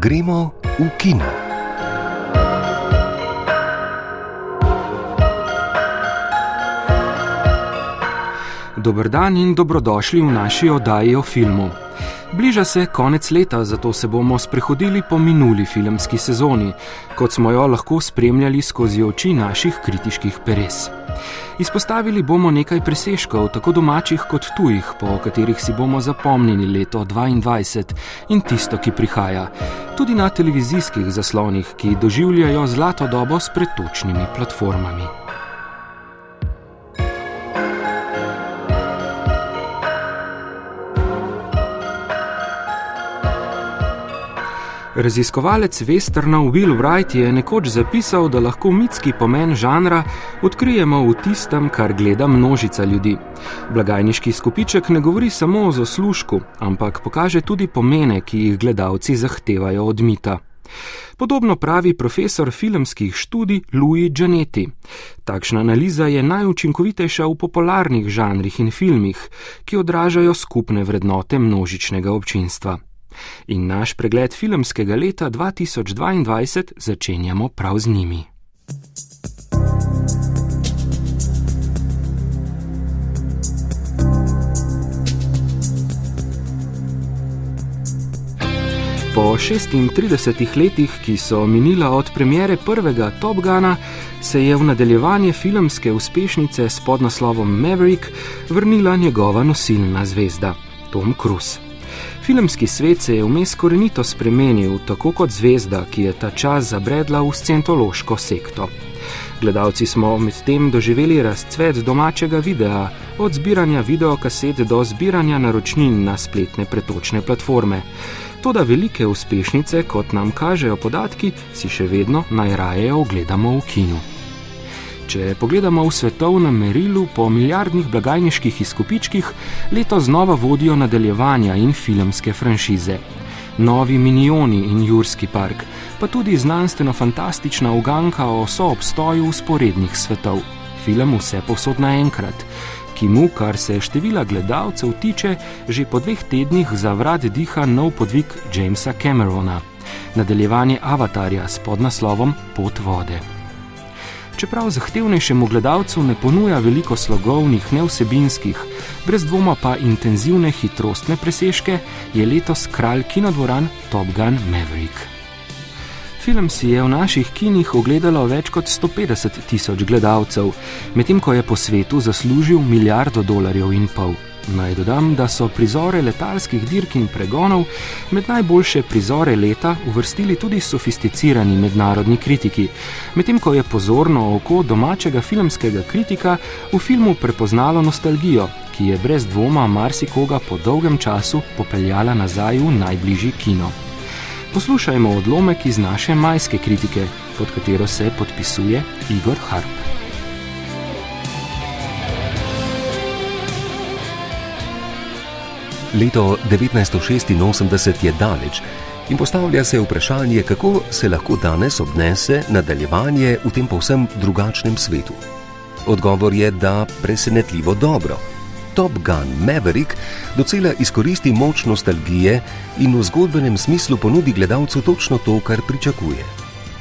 Gremo v kino. Dobrodan in dobrodošli v naši oddaji o filmu. Bliža se konec leta, zato se bomo sprehodili po minuli filmski sezoni, kot smo jo lahko spremljali skozi oči naših kritiških peres. Izpostavili bomo nekaj presežkov, tako domačih kot tujih, po katerih si bomo zapomnili leto 2022 in tisto, ki prihaja, tudi na televizijskih zaslonih, ki doživljajo zlato dobo s pretočnimi platformami. Raziskovalec Westernov Will Wright je nekoč zapisal, da lahko mitski pomen žanra odkrijemo v tistem, kar gleda množica ljudi. Blagajniški skupiček ne govori samo o zaslužku, ampak pokaže tudi pomene, ki jih gledalci zahtevajo od mita. Podobno pravi profesor filmskih študij Louis Gianetti. Takšna analiza je najučinkovitejša v popularnih žanrih in filmih, ki odražajo skupne vrednote množičnega občinstva. In naš pregled filmskega leta 2022 začenjamo prav z njimi. Po 36 letih, ki so minila od premjere prvega Top Gana, se je v nadaljevanje filmske uspešnice s podnaslovom Maverick vrnila njegova nosilna zvezda Tom Cruise. Filmski svet se je vmes korenito spremenil, tako kot zvezda, ki je ta čas zabredla v scentološko sekto. Gledalci smo medtem doživeli razcvet domačega videa, od zbiranja videokaset do zbiranja naročnin na spletne pretočne platforme. Toda velike uspešnice, kot nam kažejo podatki, si še vedno najraje ogledamo v kinu. Če pogledamo v svetovnem merilu po milijardnih blagajniških izkupičkih, leto znova vodijo nadaljevanja in filmske franšize. Novi Minioni in Jurski park, pa tudi znanstveno-fantastična uganka o soobstoju usporednih svetov. Film vse posod naenkrat, ki mu, kar se števila gledalcev tiče, že po dveh tednih za vrat diha nov podvig Jamesa Camerona. Nadaljevanje avatarja s podnaslovom Pot vode čeprav zahtevnejšemu gledalcu ne ponuja veliko slogovnih, neosebinskih, brez dvoma pa intenzivne hitrostne presežke, je letos kralj kinodvoran Top Gun Maverick. Film si je v naših kinih ogledalo več kot 150 tisoč gledalcev, medtem ko je po svetu zaslužil milijardo dolarjev in pol. Naj dodam, da so prizore letalskih dirk in pregonov med najboljše prizore leta uvrstili tudi sofisticirani mednarodni kritiki, medtem ko je pozorno oko domačega filmskega kritika v filmu prepoznalo nostalgijo, ki je brez dvoma marsikoga po dolgem času popeljala nazaj v najbližji kino. Poslušajmo odlomek iz naše majske kritike, pod katero se podpisuje Igor Harp. Leto 1986 je daleč in postavlja se vprašanje, kako se lahko danes obnese nadaljevanje v tem povsem drugačnem svetu. Odgovor je, da presenetljivo dobro. Top Gun Maverick docela izkoristi moč nostalgije in v zgodbenem smislu ponudi gledalcu točno to, kar pričakuje.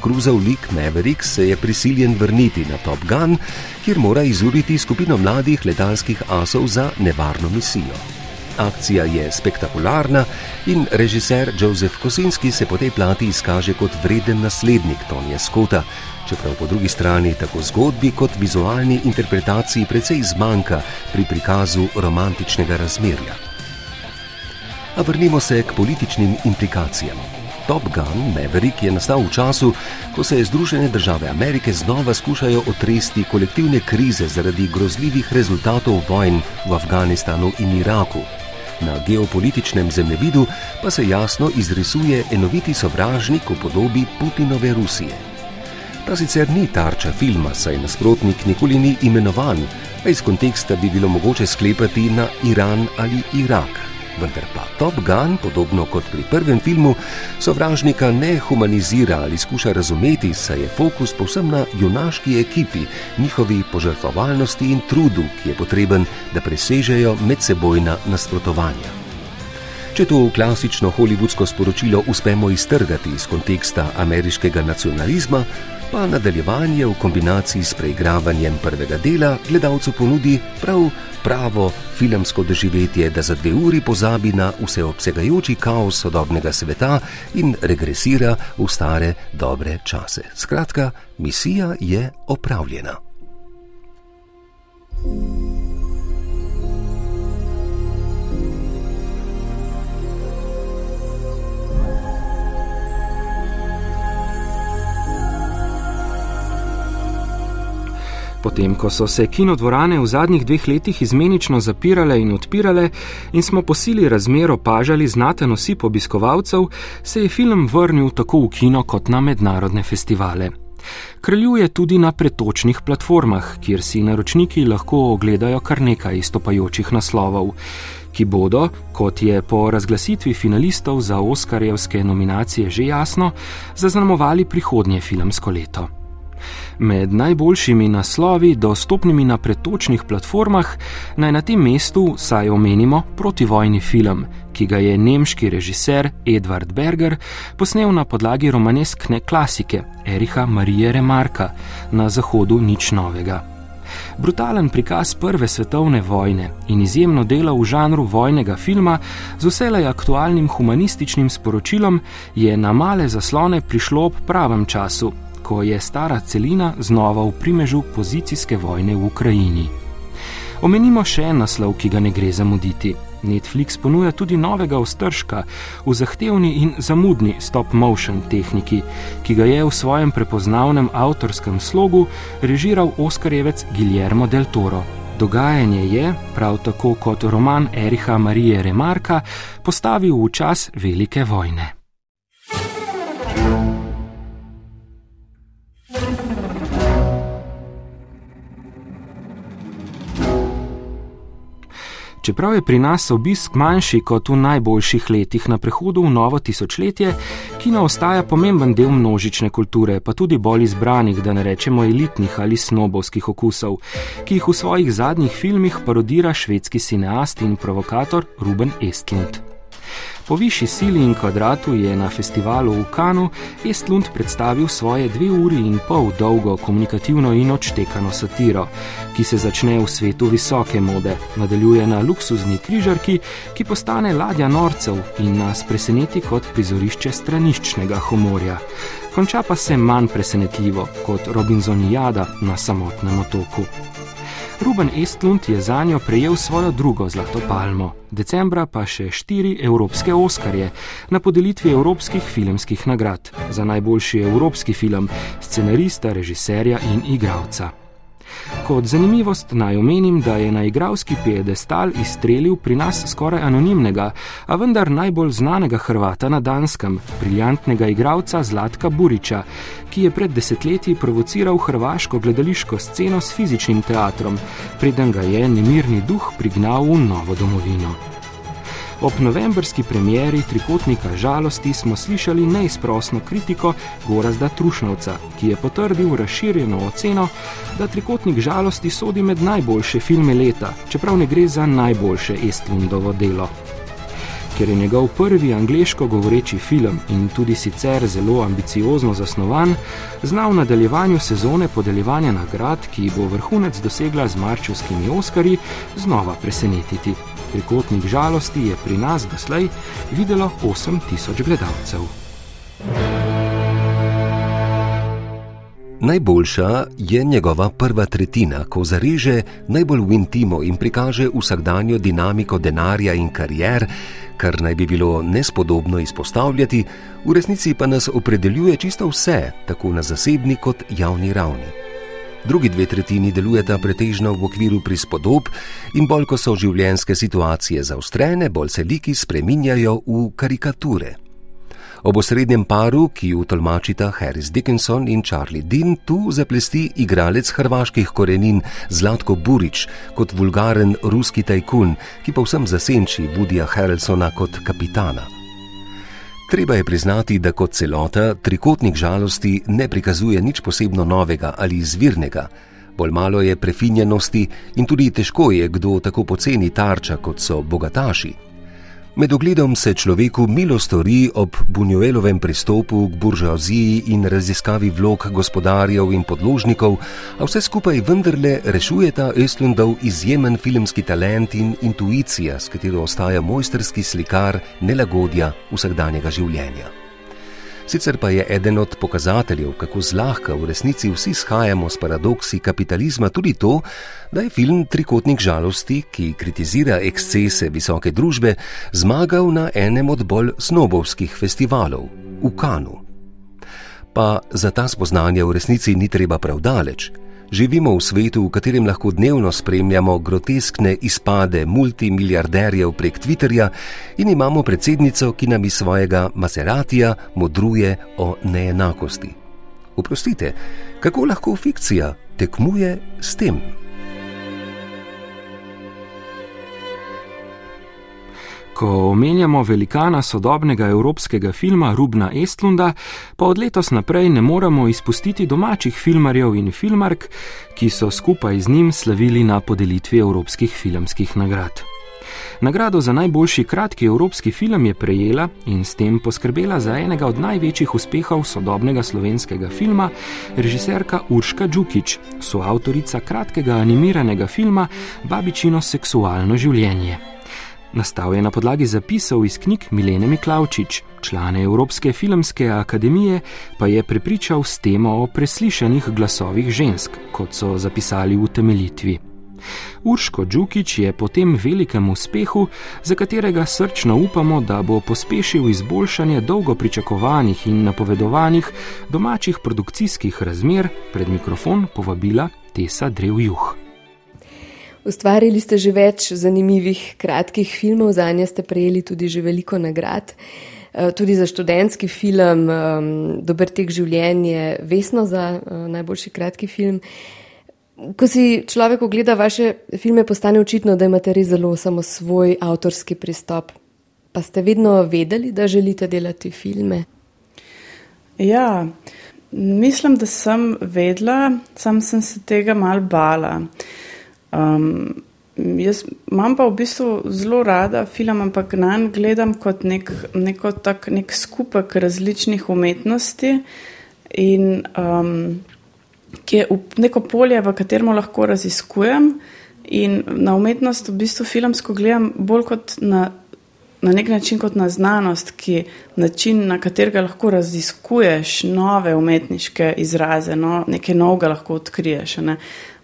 Kruzov lik Maverick se je prisiljen vrniti na Top Gun, kjer mora izuriti skupino mladih letalskih asov za nevarno misijo. Akcija je spektakularna in režiser Joseph Kosinski se po tej plati izkaže kot vreden naslednik Tonija Skota, čeprav po drugi strani tako zgodbi kot vizualni interpretaciji precej zmanjka pri prikazu romantičnega razmerja. A vrnimo se k političnim implikacijam. Top Gun Maverick je nastal v času, ko se Združene države Amerike znova skušajo otresti kolektivne krize zaradi grozljivih rezultatov vojn v Afganistanu in Iraku. Na geopolitičnem zemljevidu pa se jasno izrisuje enoviti sovražnik v podobi Putinove Rusije. Ta sicer ni tarča filma, saj nasprotnik nikoli ni imenovan, a iz konteksta bi bilo mogoče sklepati na Iran ali Irak vendar pa Top Gun, podobno kot pri prvem filmu, sovražnika ne humanizira ali skuša razumeti, saj je fokus povsem na junaški ekipi, njihovi požrtvovalnosti in trudu, ki je potreben, da presežejo medsebojna nasprotovanja. Če to klasično holivudsko sporočilo uspemo iztrgati iz konteksta ameriškega nacionalizma, pa nadaljevanje v kombinaciji s preigravanjem prvega dela gledalcu ponudi prav pravo filmsko doživetje, da za dve uri pozabi na vseobsegajoči kaos sodobnega sveta in regresira v stare dobre čase. Skratka, misija je opravljena. Potem, ko so se kinodvorane v zadnjih dveh letih izmenično zapirale in odpirale in smo po sili razmer opažali znaten osip obiskovalcev, se je film vrnil tako v kino kot na mednarodne festivale. Kraljuje tudi na pretočnih platformah, kjer si naročniki lahko ogledajo kar nekaj istopajočih naslovov, ki bodo, kot je po razglasitvi finalistov za Oskarjevske nominacije že jasno, zaznamovali prihodnje filmsko leto. Med najboljšimi naslovi, dostopnimi na pretočnih platformah, naj na tem mestu saj omenimo protivojni film, ki ga je nemški režiser Edward Berger posnel na podlagi romaneskne klasike Eriha Marije Remarka na Zahodu nič novega. Brutalen prikaz Prve svetovne vojne in izjemno delo v žanru vojnega filma z vselej aktualnim humanističnim sporočilom je na male zaslone prišlo ob pravem času, ko je stara celina znova v primežu pozicijske vojne v Ukrajini. Omenimo še en naslov, ki ga ne gre zamuditi. Netflix ponuja tudi novega ostržka v zahtevni in zamudni stop-motion tehniki, ki ga je v svojem prepoznavnem avtorskem slogu režiral Oskarjevec Guillermo del Toro. Dogajanje je, prav tako kot roman Eriha Marije Remarka, postavil v čas velike vojne. Čeprav je pri nas obisk manjši kot v najboljših letih na prehodu v novo tisočletje, kino ostaja pomemben del množične kulture, pa tudi bolj izbranih, da ne rečemo elitnih ali snobovskih okusov, ki jih v svojih zadnjih filmih parodira švedski cineast in provokator Ruben Estlund. Po višji sili in kvadratu je na festivalu v Kanu Estlund predstavil svoje dve uri in pol dolgo komunikativno in odštekano satiro, ki se začne v svetu visoke mode, nadaljuje na luksuzni križarki, ki postane ladja norcev in nas preseneti kot prizorišče straniščnega humorja. Konča pa se manj presenetljivo kot Robinsonijada na samotnem otoku. Ruben Estlund je za njo prejel svojo drugo zlato palmo, decembra pa še štiri evropske oskarje na podelitvi evropskih filmskih nagrad za najboljši evropski film, scenarista, režiserja in igralca. Kot zanimivost naj omenim, da je na igralski piedestal izstrelil pri nas skoraj anonimnega, a vendar najbolj znanega Hrvata na Danskem, briljantnega igralca Zlatka Buriča, ki je pred desetletji provociral hrvaško gledališko sceno s fizičnim teatrom, preden ga je nemirni duh prignal v novo domovino. Ob novembrski premieri Trikotnika žalosti smo slišali neizprosno kritiko Gorazda Trušnovca, ki je potrdil razširjeno oceno, da Trikotnik žalosti sodi med najboljše filme leta, čeprav ne gre za najboljše Estlundovo delo. Ker je njegov prvi angliško govoreči film in tudi sicer zelo ambiciozno zasnovan, zna v nadaljevanju sezone podeljevanja nagrad, ki bo vrhunec dosegla z marčevskimi Oskarji, znova presenetiti. Trikotnik žalosti je pri nas doslej videlo 8000 gledalcev. Najboljša je njegova prva tretjina, ko zareže najbolj v intimo in prikaže vsakdanjo dinamiko denarja in karier, kar naj bi bilo nespodobno izpostavljati, v resnici pa nas opredeljuje čisto vse, tako na zasebni kot javni ravni. Drugi dve tretjini delujeta pretežno v okviru prispodob in bolj ko so življenjske situacije zaostrene, bolj se liki spreminjajo v karikature. Ob osrednjem paru, ki ju tolmačita Harris Dickinson in Charlie Dean, tu zaplesti igralec hrvaških korenin Zlatko Burič kot vulgaren ruski tajkun, ki pa vsem zasenči Woodya Harrelsona kot kapitana. Treba je priznati, da kot celota trikotnik žalosti ne prikazuje nič posebno novega ali izvirnega, bolj malo je prefinjenosti in tudi težko je kdo tako poceni tarča kot so bogataši. Med ogledom se človeku milo stori ob Bunjuelovem pristopu k buržoaziji in raziskavi vlog gospodarjev in podložnikov, a vse skupaj vendarle rešujeta Östlundov izjemen filmski talent in intuicija, s katero ostaja mojsterski slikar nelagodja vsakdanjega življenja. Sicer pa je eden od pokazateljev, kako zlahka v resnici vsi shajamo s paradoksi kapitalizma, tudi to, da je film Trikotnik žalosti, ki kritizira ekscese visoke družbe, zmagal na enem od bolj snobovskih festivalov v Kanu. Pa za ta spoznanja v resnici ni treba prav daleč. Živimo v svetu, v katerem lahko dnevno spremljamo groteskne izpade multimiliarderjev prek Twitterja in imamo predsednico, ki nam iz svojega Maseratija modruje o neenakosti. Oprostite, kako lahko fikcija tekmuje s tem? Ko omenjamo velikana sodobnega evropskega filma Rubna Estlunda, pa od letos naprej ne moremo izpustiti domačih filmarjev in filmark, ki so skupaj z njim slavili na podelitvi evropskih filmskih nagrad. Nagrado za najboljši kratki evropski film je prejela in s tem poskrbela za enega od največjih uspehov sodobnega slovenskega filma, režiserka Urška Džukič, soavtorica kratkega animiranega filma Babičino seksualno življenje. Nastal je na podlagi zapisov iz knjig Milene Miklavčič, člane Evropske filmske akademije, pa je prepričal s temo o preslišanih glasovih žensk, kot so zapisali v temeljitvi. Urško Džukič je po tem velikem uspehu, za katerega srčno upamo, da bo pospešil izboljšanje dolgo pričakovanih in napovedovanih domačih produkcijskih razmer, pred mikrofon povabila Tesa Drevjuh. Ustvarili ste že več zanimivih kratkih filmov, za nje ste prejeli tudi že veliko nagrad. Eh, tudi za študentski film um, Dober tek življenje, vesno za uh, najboljši kratki film. Ko si človek ogleda vaše filme, postane očitno, da imate res zelo samo svoj avtorski pristop. Pa ste vedno vedeli, da želite delati filme? Ja, mislim, da sem vedela, sam sem se tega mal bala. Um, jaz imam pa v bistvu zelo rada film, ampak na en gledam kot nek, neko tak, nek skupek različnih umetnosti in um, ki je neko polje, v katerem lahko raziskujem. In na umetnost v bistvu filmsko gledam bolj kot na, na nek način kot na znanost, ki način, na katerega lahko raziskuješ nove umetniške izraze, no, nekaj novega lahko odkriješ. Ne.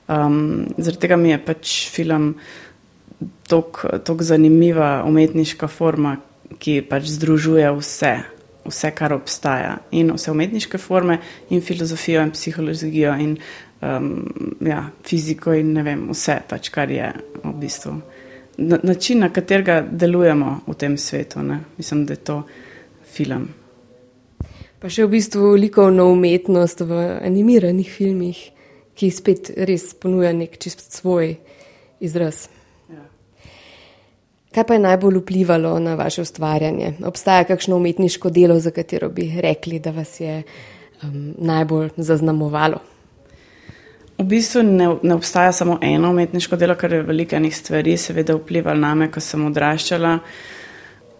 Um, zaradi tega mi je pač film tako zanimiva umetniška forma, ki pač združuje vse, vse, kar obstaja. In vse umetniške forme, in filozofijo, in psihologijo, in um, ja, fiziko, in ne vem, vse, pač, kar je v bistvu na, način, na katerega delujemo v tem svetu. Ne? Mislim, da je to film. Pa še v bistvu likovno umetnost v animiranih filmih ki spet res ponuja nek čist svoj izraz. Ja. Kaj pa je najbolj vplivalo na vaše ustvarjanje? Obstaja kakšno umetniško delo, za katero bi rekli, da vas je um, najbolj zaznamovalo? V bistvu ne, ne obstaja samo eno umetniško delo, kar je veliko enih stvari, seveda vplivalo na me, ko sem odraščala.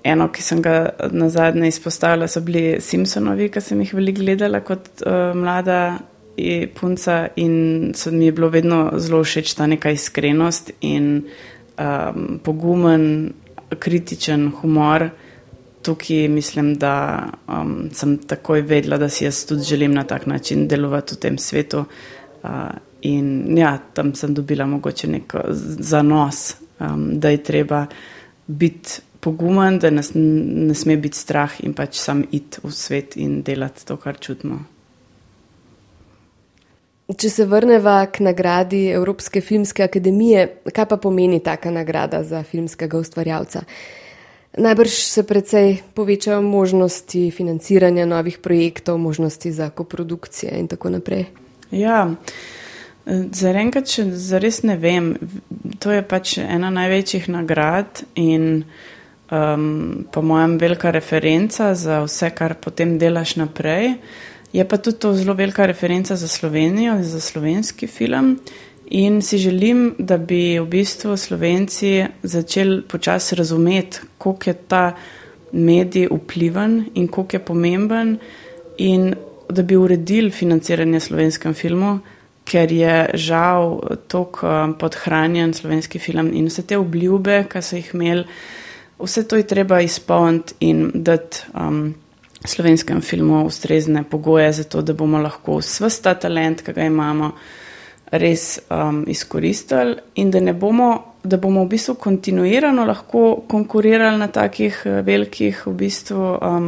Eno, ki sem ga na zadnje izpostavila, so bili Simpsonovi, ki sem jih veliko gledala kot uh, mlada punca in se mi je bilo vedno zelo všeč ta neka iskrenost in um, pogumen, kritičen humor. Tukaj mislim, da um, sem takoj vedela, da si jaz tudi želim na tak način delovati v tem svetu. Uh, in ja, tam sem dobila mogoče neko zanos, um, da je treba biti pogumen, da nas ne sme biti strah in pač sam iti v svet in delati to, kar čutimo. Če se vrneva k nagradi Evropske filmske akademije, kaj pa pomeni taka nagrada za filmskega ustvarjalca? Najbrž se precej povečajo možnosti financiranja novih projektov, možnosti za koprodukcije in tako naprej. Ja, za enkrat še zares ne vem. To je pač ena največjih nagrad in um, po mojem velika referenca za vse, kar potem delaš naprej. Je pa tudi to zelo velika referenca za Slovenijo, za slovenski film. In si želim, da bi v bistvu Slovenci začeli počasi razumeti, koliko je ta medij vpliven in koliko je pomemben, in da bi uredili financiranje slovenskem filmu, ker je žal tako um, podhranjen slovenski film in vse te obljube, ki so jih imeli, vse to je treba izpolniti in dati um, slovenskem filmu ustrezne pogoje za to, da bomo lahko vse ta talent, ki ga imamo, res um, izkoristili in da ne bomo. Da bomo v bistvu kontinuirano lahko konkurirali na takih eh, velikih v bistvu, um,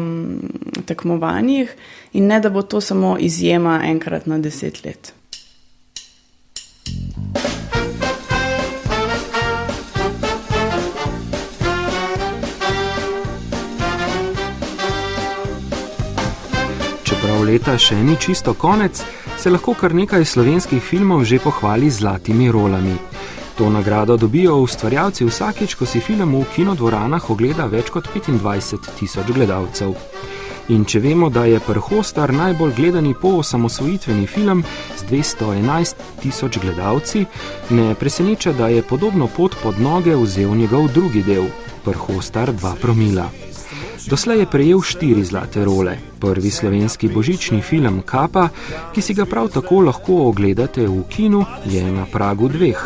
tekmovanjih, in ne da bo to samo izjema enkrat na deset let. Čeprav leta še ni čisto konec, se lahko kar nekaj slovenskih filmov že pohvali z zlatimi rolami. To nagrado dobijo ustvarjalci vsakič, ko si film v kinodvoranah ogleda več kot 25 tisoč gledalcev. In če vemo, da je Prhostar najbolj gledani po osamosvojitveni film z 211 tisoč gledalci, ne preseneča, da je podobno pot pod noge vzel njegov drugi del, Prhostar 2 promila. Doslej je prejel štiri zlate role. Prvi slovenski božični film Kapa, ki si ga prav tako lahko ogledate v kinu, je na pragu dveh.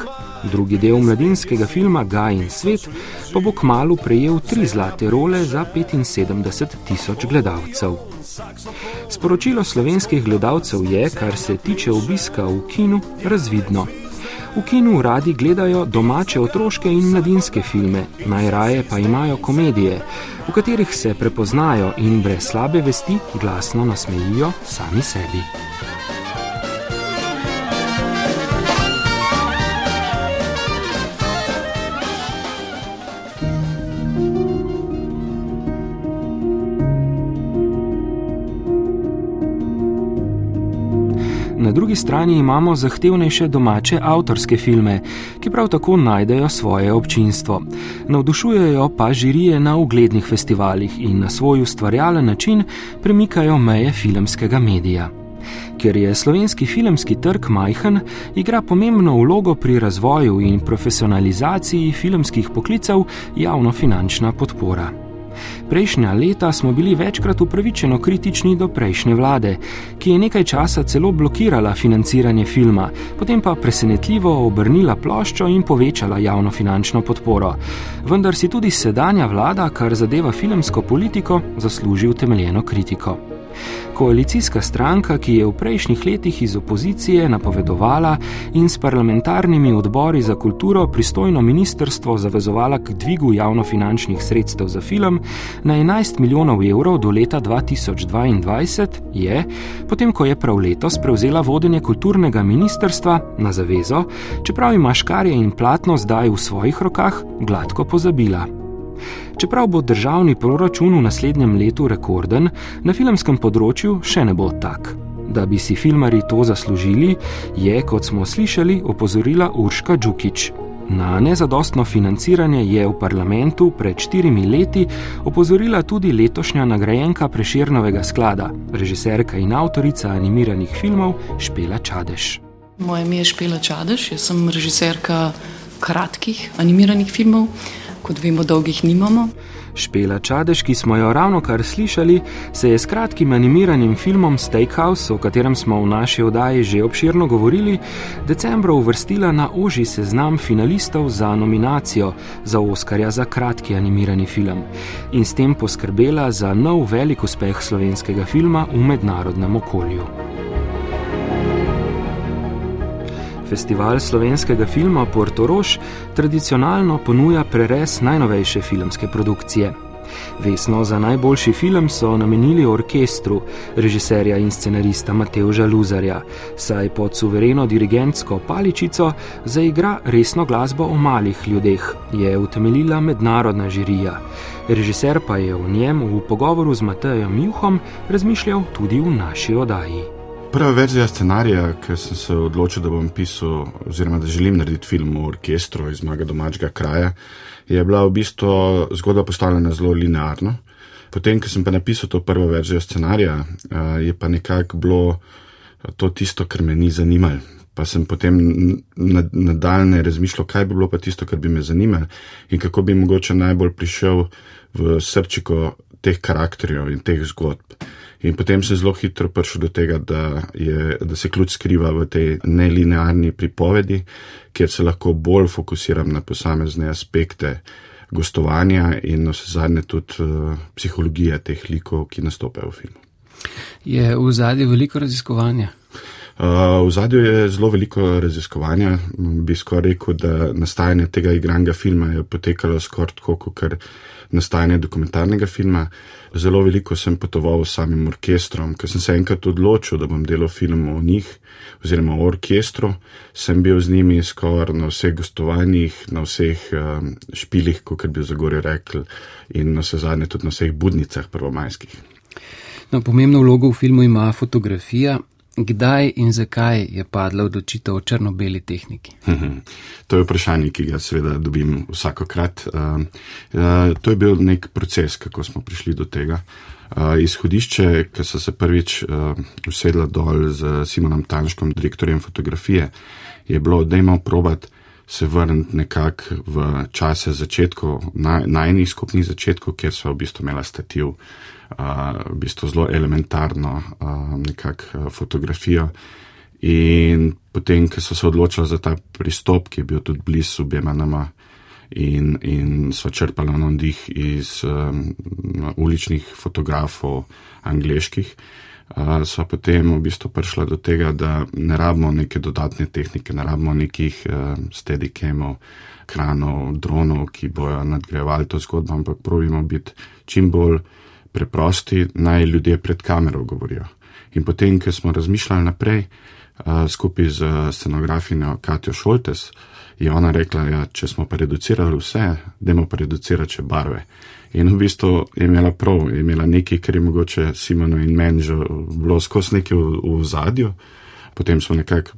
Drugi del mladinskega filma Gaj in svet pa bo kmalo prejel tri zlate role za 75 tisoč gledalcev. Sporočilo slovenskih gledalcev je, kar se tiče obiska v kinu, razvidno. V kinu radi gledajo domače otroške in mladinske filme, najraje pa imajo komedije, v katerih se prepoznajo in brez slabe vesti glasno nasmejijo sami sebi. Na drugi strani imamo zahtevnejše domače avtorske filme, ki prav tako najdejo svoje občinstvo. Navdušujejo pa žirije na uglednih festivalih in na svoj ustvarjalen način premikajo meje filmskega medija. Ker je slovenski filmski trg majhen, igra pomembno vlogo pri razvoju in profesionalizaciji filmskih poklicev javno-finančna podpora. Prejšnja leta smo bili večkrat upravičeno kritični do prejšnje vlade, ki je nekaj časa celo blokirala financiranje filma, potem pa presenetljivo obrnila ploščo in povečala javno finančno podporo. Vendar si tudi sedanja vlada, kar zadeva filmsko politiko, zasluži utemeljeno kritiko. Koalicijska stranka, ki je v prejšnjih letih iz opozicije napovedovala in s parlamentarnimi odbori za kulturo pristojno ministrstvo zavezovala k dvigu javnofinančnih sredstev za film na 11 milijonov evrov do leta 2022, je, potem ko je prav letos prevzela vodenje kulturnega ministrstva na zavezo, čeprav ima škarje in platno zdaj v svojih rokah, gladko pozabila. Čeprav bo državni proračun v naslednjem letu rekorden, na filmskem področju še ne bo tak. Da bi si filmari to zaslužili, je, kot smo slišali, opozorila Urška Džukič. Na nezadostno financiranje je v parlamentu pred štirimi leti opozorila tudi letošnja nagrajenka Preširnovega sklada, režiserka in avtorica animiranih filmov Špela Čadež. Moje ime je Špela Čadež, jaz sem režiserka kratkih animiranih filmov kot vemo, dolgih nimamo. Špela Čadež, ki smo jo ravno kar slišali, se je s kratkim animiranim filmom Steakhouse, o katerem smo v naši oddaji že obširno govorili, decembra uvrstila na oži seznam finalistov za nominacijo za Oscarja za kratki animirani film in s tem poskrbela za nov velik uspeh slovenskega filma v mednarodnem okolju. Festival slovenskega filma Portorož tradicionalno ponuja prerez najnovejše filmske produkcije. Vesno za najboljši film so namenili orkestru, režiserja in scenarista Mateuža Luzarja, saj pod suvereno dirigentsko paličico zaigra resno glasbo o malih ljudeh, je utemeljila mednarodna žirija. Režiser pa je v njem v pogovoru z Matejem Juhom razmišljal tudi v naši oddaji. Prva verzija scenarija, ki sem se odločil, da bom pisal, oziroma da želim narediti film o orkestru iz mojega domačega kraja, je bila v bistvu zgodba postavljena zelo linearno. Potem, ko sem pa napisal to prvo verzijo scenarija, je pa nekako bilo to tisto, kar me ni zanimalo. Pa sem potem nadaljne razmišljal, kaj bi bilo pa tisto, kar bi me zanimalo in kako bi mogoče najbolj prišel v srčiko teh karakterjev in teh zgodb. In potem sem zelo hitro prišel do tega, da, je, da se ključ skriva v tej nelinearni pripovedi, kjer se lahko bolj fokusiram na posamezne aspekte gostovanja in na vse zadnje tudi uh, psihologije teh likov, ki nastopajo v filmu. Je v zadnji veliko raziskovanja? Uh, v zadnji je zelo veliko raziskovanja. Bi skoraj rekel, da nastajanje tega igranga filma je potekalo skoraj tako, kot nastajanje dokumentarnega filma. Zelo veliko sem potoval s samim orkestrom, ker sem se enkrat odločil, da bom delal film o njih, oziroma o orkestru. Sem bil z njimi skoraj na vseh gostovanjih, na vseh um, špilih, kot bi v Zagorju rekli, in na vse zadnje tudi na vseh budnicah prvomajskih. No, pomembno vlogo v filmu ima fotografija. Kdaj in zakaj je padla odločitev o črno-beli tehniki? To je vprašanje, ki ga seveda dobim vsakokrat. Uh, uh, to je bil nek proces, kako smo prišli do tega. Uh, izhodišče, ko so se prvič usedla dol z Simonom Tanškom, direktorjem fotografije, je bilo, da imamo probat se vrniti nekako v čase začetkov, najnih skupnih začetkov, kjer so v bistvu imela stativ v bistvu zelo elementarno nekako fotografijo. In potem, ko so se odločili za ta pristop, ki je bil tudi blizu obema nama in, in so črpali navdih iz um, uličnih fotografov, angliških, uh, so potem v bistvu prišli do tega, da ne rabimo neke dodatne tehnike, ne rabimo nekih uh, steadicamov, kranov, dronov, ki bojo nadgrajevali to zgodbo, ampak pravimo biti čim bolj preprosti, naj ljudje pred kamero govorijo. In potem, ko smo razmišljali naprej, uh, skupaj z scenografinjo Katijo Šoltes, je ona rekla, ja, če smo pa reducirali vse, dajmo pa reducirati še barve. In v bistvu je imela prav, je imela nekaj, kar je mogoče Simonu in meni že bilo skozi nekaj v, v zadju, potem smo nekako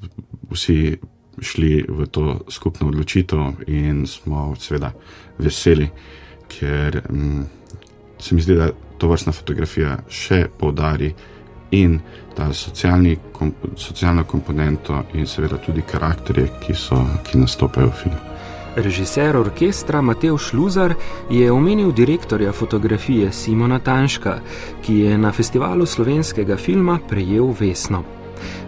vsi šli v to skupno odločitev in smo seveda veseli, ker um, se mi zdi, da to vrstna fotografija še poudari in ta kom, socialno komponento in seveda tudi karakterje, ki, so, ki nastopajo v filmu. Režiser orkestra Mateo Šluzar je omenil direktorja fotografije Simona Tanška, ki je na festivalu slovenskega filma prejel Vesno.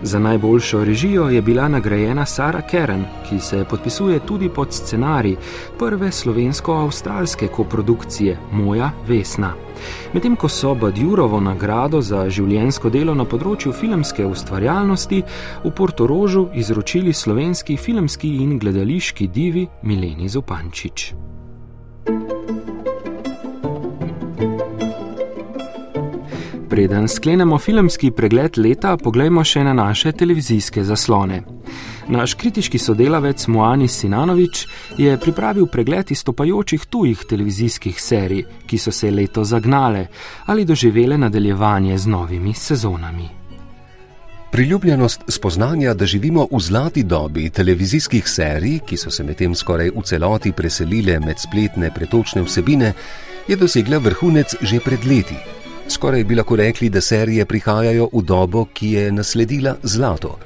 Za najboljšo režijo je bila nagrajena Sara Keren, ki se podpisuje tudi pod scenarij prve slovensko-avstralske koprodukcije Moja Vesna. Medtem ko so Badjurovo nagrado za življensko delo na področju filmske ustvarjalnosti v Portorožu izročili slovenski filmski in gledališki divi Mileni Zupančič. Preden sklenemo filmski pregled leta, poglejmo še na naše televizijske zaslone. Naš kritiški sodelavec Moani Sinanovič je pripravil pregled izstopajočih tujih televizijskih serij, ki so se leto zagnale ali doživele nadaljevanje z novimi sezonami. Priljubljenost spoznanja, da živimo v zlati dobi televizijskih serij, ki so se medtem skoraj v celoti preselile med spletne pretočne vsebine, je dosegla vrhunec že pred leti. Skoraj bi lahko rekli, da serije prihajajo v dobo, ki je nasledila zlato.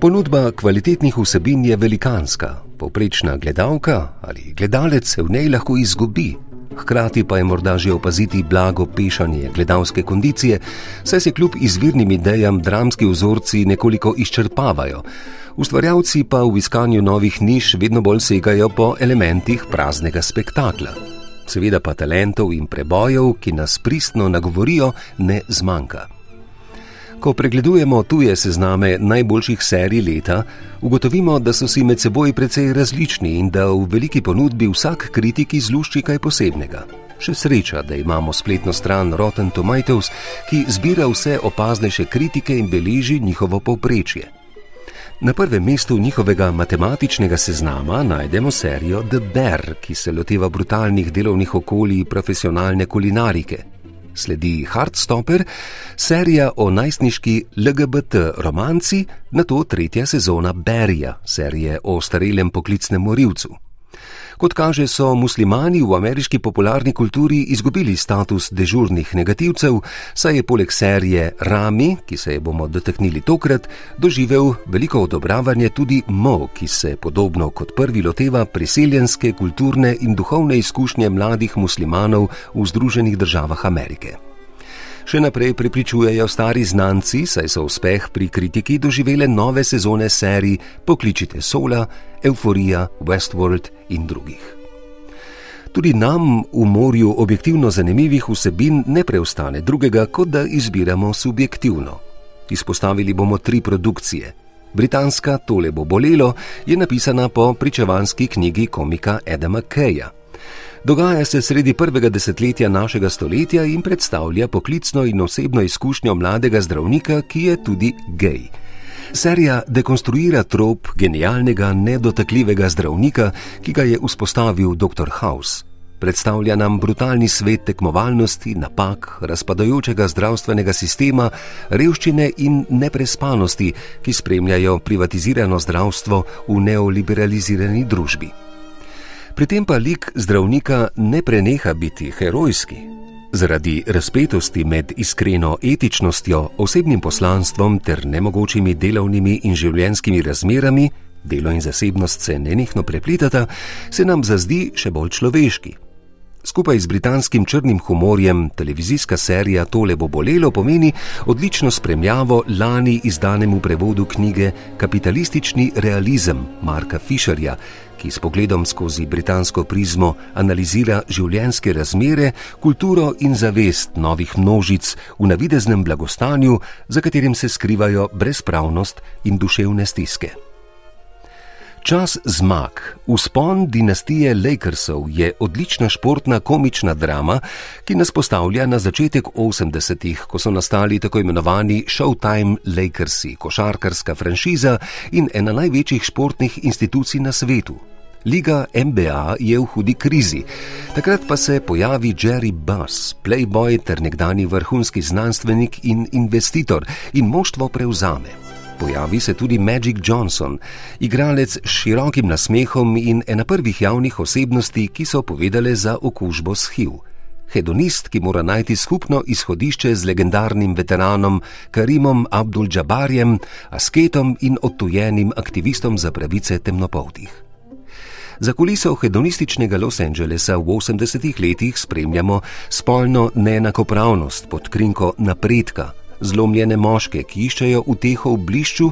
Ponudba kvalitetnih vsebin je velikanska, povprečna gledalka ali gledalec se v njej lahko izgubi. Hkrati pa je morda že opaziti blago pešanje gledalske kondicije, saj se kljub izvirnim idejam dramski vzorci nekoliko izčrpavajo. Ustvarjalci pa v iskanju novih niš vedno bolj segajo po elementih praznega spektakla seveda pa talentov in prebojev, ki nas pristno nagovorijo, ne zmanjka. Ko pregledujemo tuje sezname najboljših serij leta, ugotovimo, da so si med seboj precej različni in da v veliki ponudbi vsak kritik izlušči kaj posebnega. Še sreča, da imamo spletno stran Rotten Tomatoes, ki zbira vse opaznejše kritike in beleži njihovo povprečje. Na prvem mestu njihovega matematičnega seznama najdemo serijo The Bear, ki se loteva brutalnih delovnih okolij profesionalne kulinarike. Sledi Hardstopper, serija o najstniški LGBT romanci, na to tretja sezona Berija, serije o starelem poklicnem morilcu. Kot kaže, so muslimani v ameriški popularni kulturi izgubili status dežurnih negativcev, saj je poleg serije Rami, ki se je bomo dotaknili tokrat, doživel veliko odobravanje tudi Mo, ki se podobno kot prvi loteva priseljenske, kulturne in duhovne izkušnje mladih muslimanov v Združenih državah Amerike še naprej pripričujejo stari znanci, saj so uspeh pri kritiki doživele nove sezone serij Pokličite Sola, Euforija, Westworld in drugih. Tudi nam v morju objektivno zanimivih vsebin ne preostane drugega, kot da izbiramo subjektivno. Izpostavili bomo tri produkcije. Britanska Tole bo bolelo je napisana po pričevanski knjigi komika Edama Keja. Dogaja se sredi prvega desetletja našega stoletja in predstavlja poklicno in osebno izkušnjo mladega zdravnika, ki je tudi gej. Serija dekonstruira trop genialnega, nedotakljivega zdravnika, ki ga je vzpostavil dr. House. Predstavlja nam brutalni svet tekmovalnosti, napak, razpadajočega zdravstvenega sistema, revščine in neprespanosti, ki spremljajo privatizirano zdravstvo v neoliberalizirani družbi. Pri tem pa lik zdravnika ne preneha biti herojski. Zaradi razpetosti med iskreno etičnostjo, osebnim poslanstvom ter nemogočimi delovnimi in življenjskimi razmerami, delo in zasebnost se nenehno prepletata, se nam zazdi še bolj človeški. Skupaj z britanskim črnim humorjem televizijska serija Tole bo bolelo pomeni odlično spremljavo lani izdanemu prevodu knjige Kapitalistični realizem Marka Fisherja, ki s pogledom skozi britansko prizmo analizira življenjske razmere, kulturo in zavest novih množic v navideznem blagostanju, za katerim se skrivajo brezpravnost in duševne stiske. Čas zmag, uspon dinastije Lakersov je odlična športna komična drama, ki nas postavlja na začetek 80-ih, ko so nastali tako imenovani Showtime Lakersi, košarkarska franšiza in ena največjih športnih institucij na svetu. Liga MBA je v hudi krizi. Takrat pa se pojavi Jerry Buss, playboy ter nekdani vrhunski znanstvenik in investitor in moštvo prevzame pojavi se tudi Magic Johnson, igralec s širokim nasmehom in ena prvih javnih osebnosti, ki so povedale za okužbo s HIV. Hedonist, ki mora najti skupno izhodišče z legendarnim veteranom Karimom Abdul-Jabarjem, asketom in odtujenim aktivistom za pravice temnopoltih. Za kuliso hedonističnega Los Angelesa v 80-ih letih spremljamo spolno neenakopravnost pod krinko napredka, zlomljene moške, ki iščejo uteho v blišču,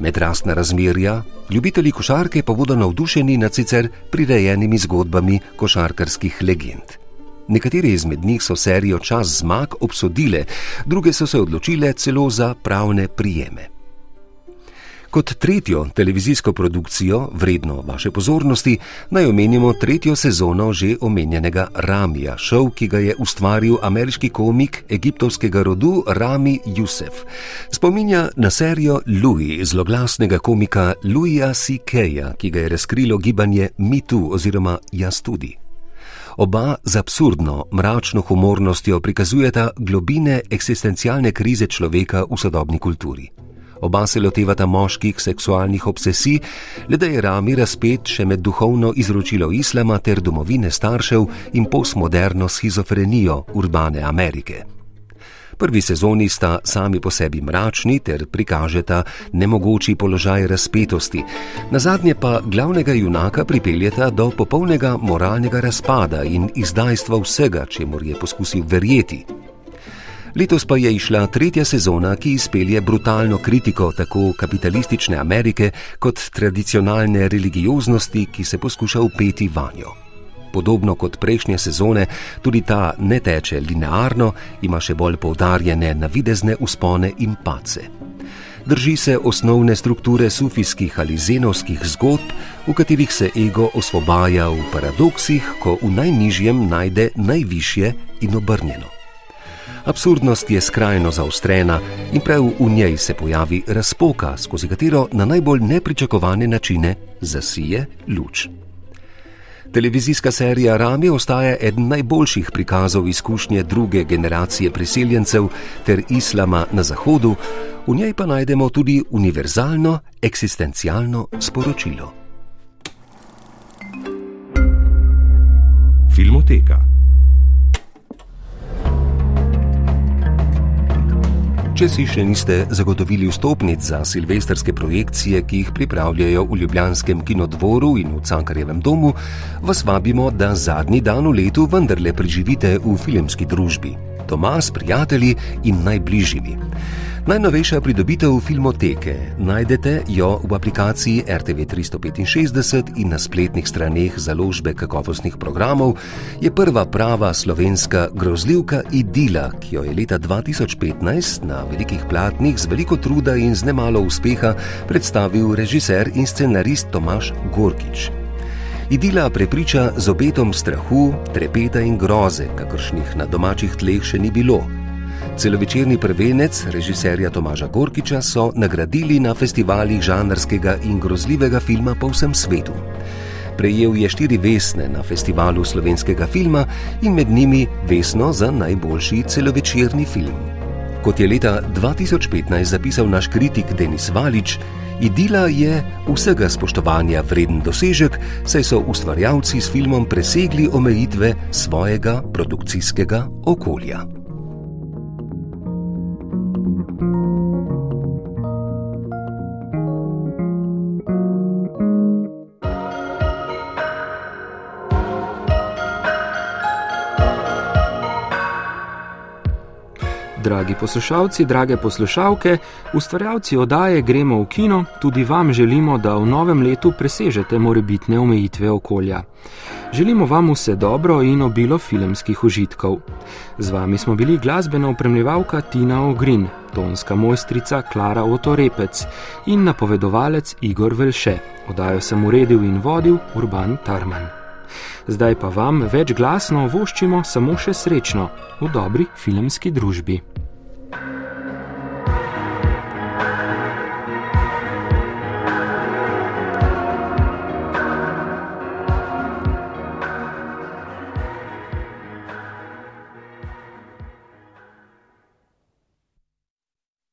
medrastna razmerja, ljubitelji košarke pa bodo navdušeni nad sicer prirejenimi zgodbami košarkarskih legend. Nekatere izmed njih so serijo Čas zmag obsodile, druge so se odločile celo za pravne prijeme. Kot tretjo televizijsko produkcijo, vredno vaše pozornosti, naj omenimo tretjo sezono že omenjenega Ramija, šov, ki ga je ustvaril ameriški komik egiptovskega rodu Rami Jusef. Spominja na serijo Louis, zloglasnega komika Louisa C.K.ja, ki ga je razkrilo gibanje MeToo oziroma Jaz tudi. Oba z absurdno, mračno humornostjo prikazujeta globine eksistencialne krize človeka v sodobni kulturi. Oba se lotevata moških seksualnih obsesij, le da je Rami razpet še med duhovno izročilo islama ter domovine staršev in postmoderno schizofrenijo urbane Amerike. Prvi sezoni sta sami po sebi mračni ter prikažeta nemogoči položaj razpetosti, na zadnje pa glavnega junaka pripeljeta do popolnega moralnega razpada in izdajstva vsega, čemu je poskusil verjeti. Letos pa je išla tretja sezona, ki izpelje brutalno kritiko tako kapitalistične Amerike kot tradicionalne religioznosti, ki se poskuša upeti vanjo. Podobno kot prejšnje sezone, tudi ta ne teče linearno, ima še bolj poudarjene navidezne uspone in pace. Drži se osnovne strukture sufijskih ali zenovskih zgodb, v katerih se ego osvobaja v paradoksih, ko v najnižjem najde najvišje in obrnjeno. Absurdnost je skrajno zaostrena in prav v njej se pojavi razpoka, skozi katero na najbolj nepričakovane načine zasije luč. Televizijska serija Rami ostaja eden najboljših prikazov izkušnje druge generacije priseljencev ter islama na Zahodu, v njej pa najdemo tudi univerzalno, eksistencialno sporočilo. Filmoteka. Če si še niste zagotovili vstopnic za silvestrske projekcije, ki jih pripravljajo v Ljubljanskem kinodvoru in v Cankarjevem domu, vas vabimo, da zadnji dan v letu vendarle preživite v filmski družbi doma s prijatelji in najbližjimi. Najnovejša pridobitev filmoteke najdete jo v aplikaciji RTV 365 in na spletnih straneh založbe kakovostnih programov, je prva prava slovenska grozljivka Idila, ki jo je leta 2015 na velikih platnih z veliko truda in z nemalo uspeha predstavil režiser in scenarist Tomaš Gorkič. Idila prepriča z obetom strahu, trepeta in groze, kakršnih na domačih tleh še ni bilo. Celovečerni prvenec režiserja Tomaža Gorkiča so nagradili na festivalih žanrskega in grozljivega filma po vsem svetu. Prejel je štiri vesne na festivalu slovenskega filma in med njimi vesno za najboljši celovečerni film. Kot je leta 2015 zapisal naš kritik Denis Valič, Idila je vsega spoštovanja vreden dosežek, saj so ustvarjalci s filmom presegli omejitve svojega produkcijskega okolja. Dragi poslušalci, drage poslušalke, ustvarjalci oddaje Gremo v kino, tudi vam želimo, da v novem letu presežete morebitne omejitve okolja. Želimo vam vse dobro in obilo filmskih užitkov. Z vami smo bili glasbena upremljevalka Tina Ogrin, tonska mojstrica Klara Otorepec in napovedovalec Igor Velše. Oddajo sem uredil in vodil Urban Tarman. Zdaj pa vam več glasno voščimo samo še srečno v dobri filmski družbi.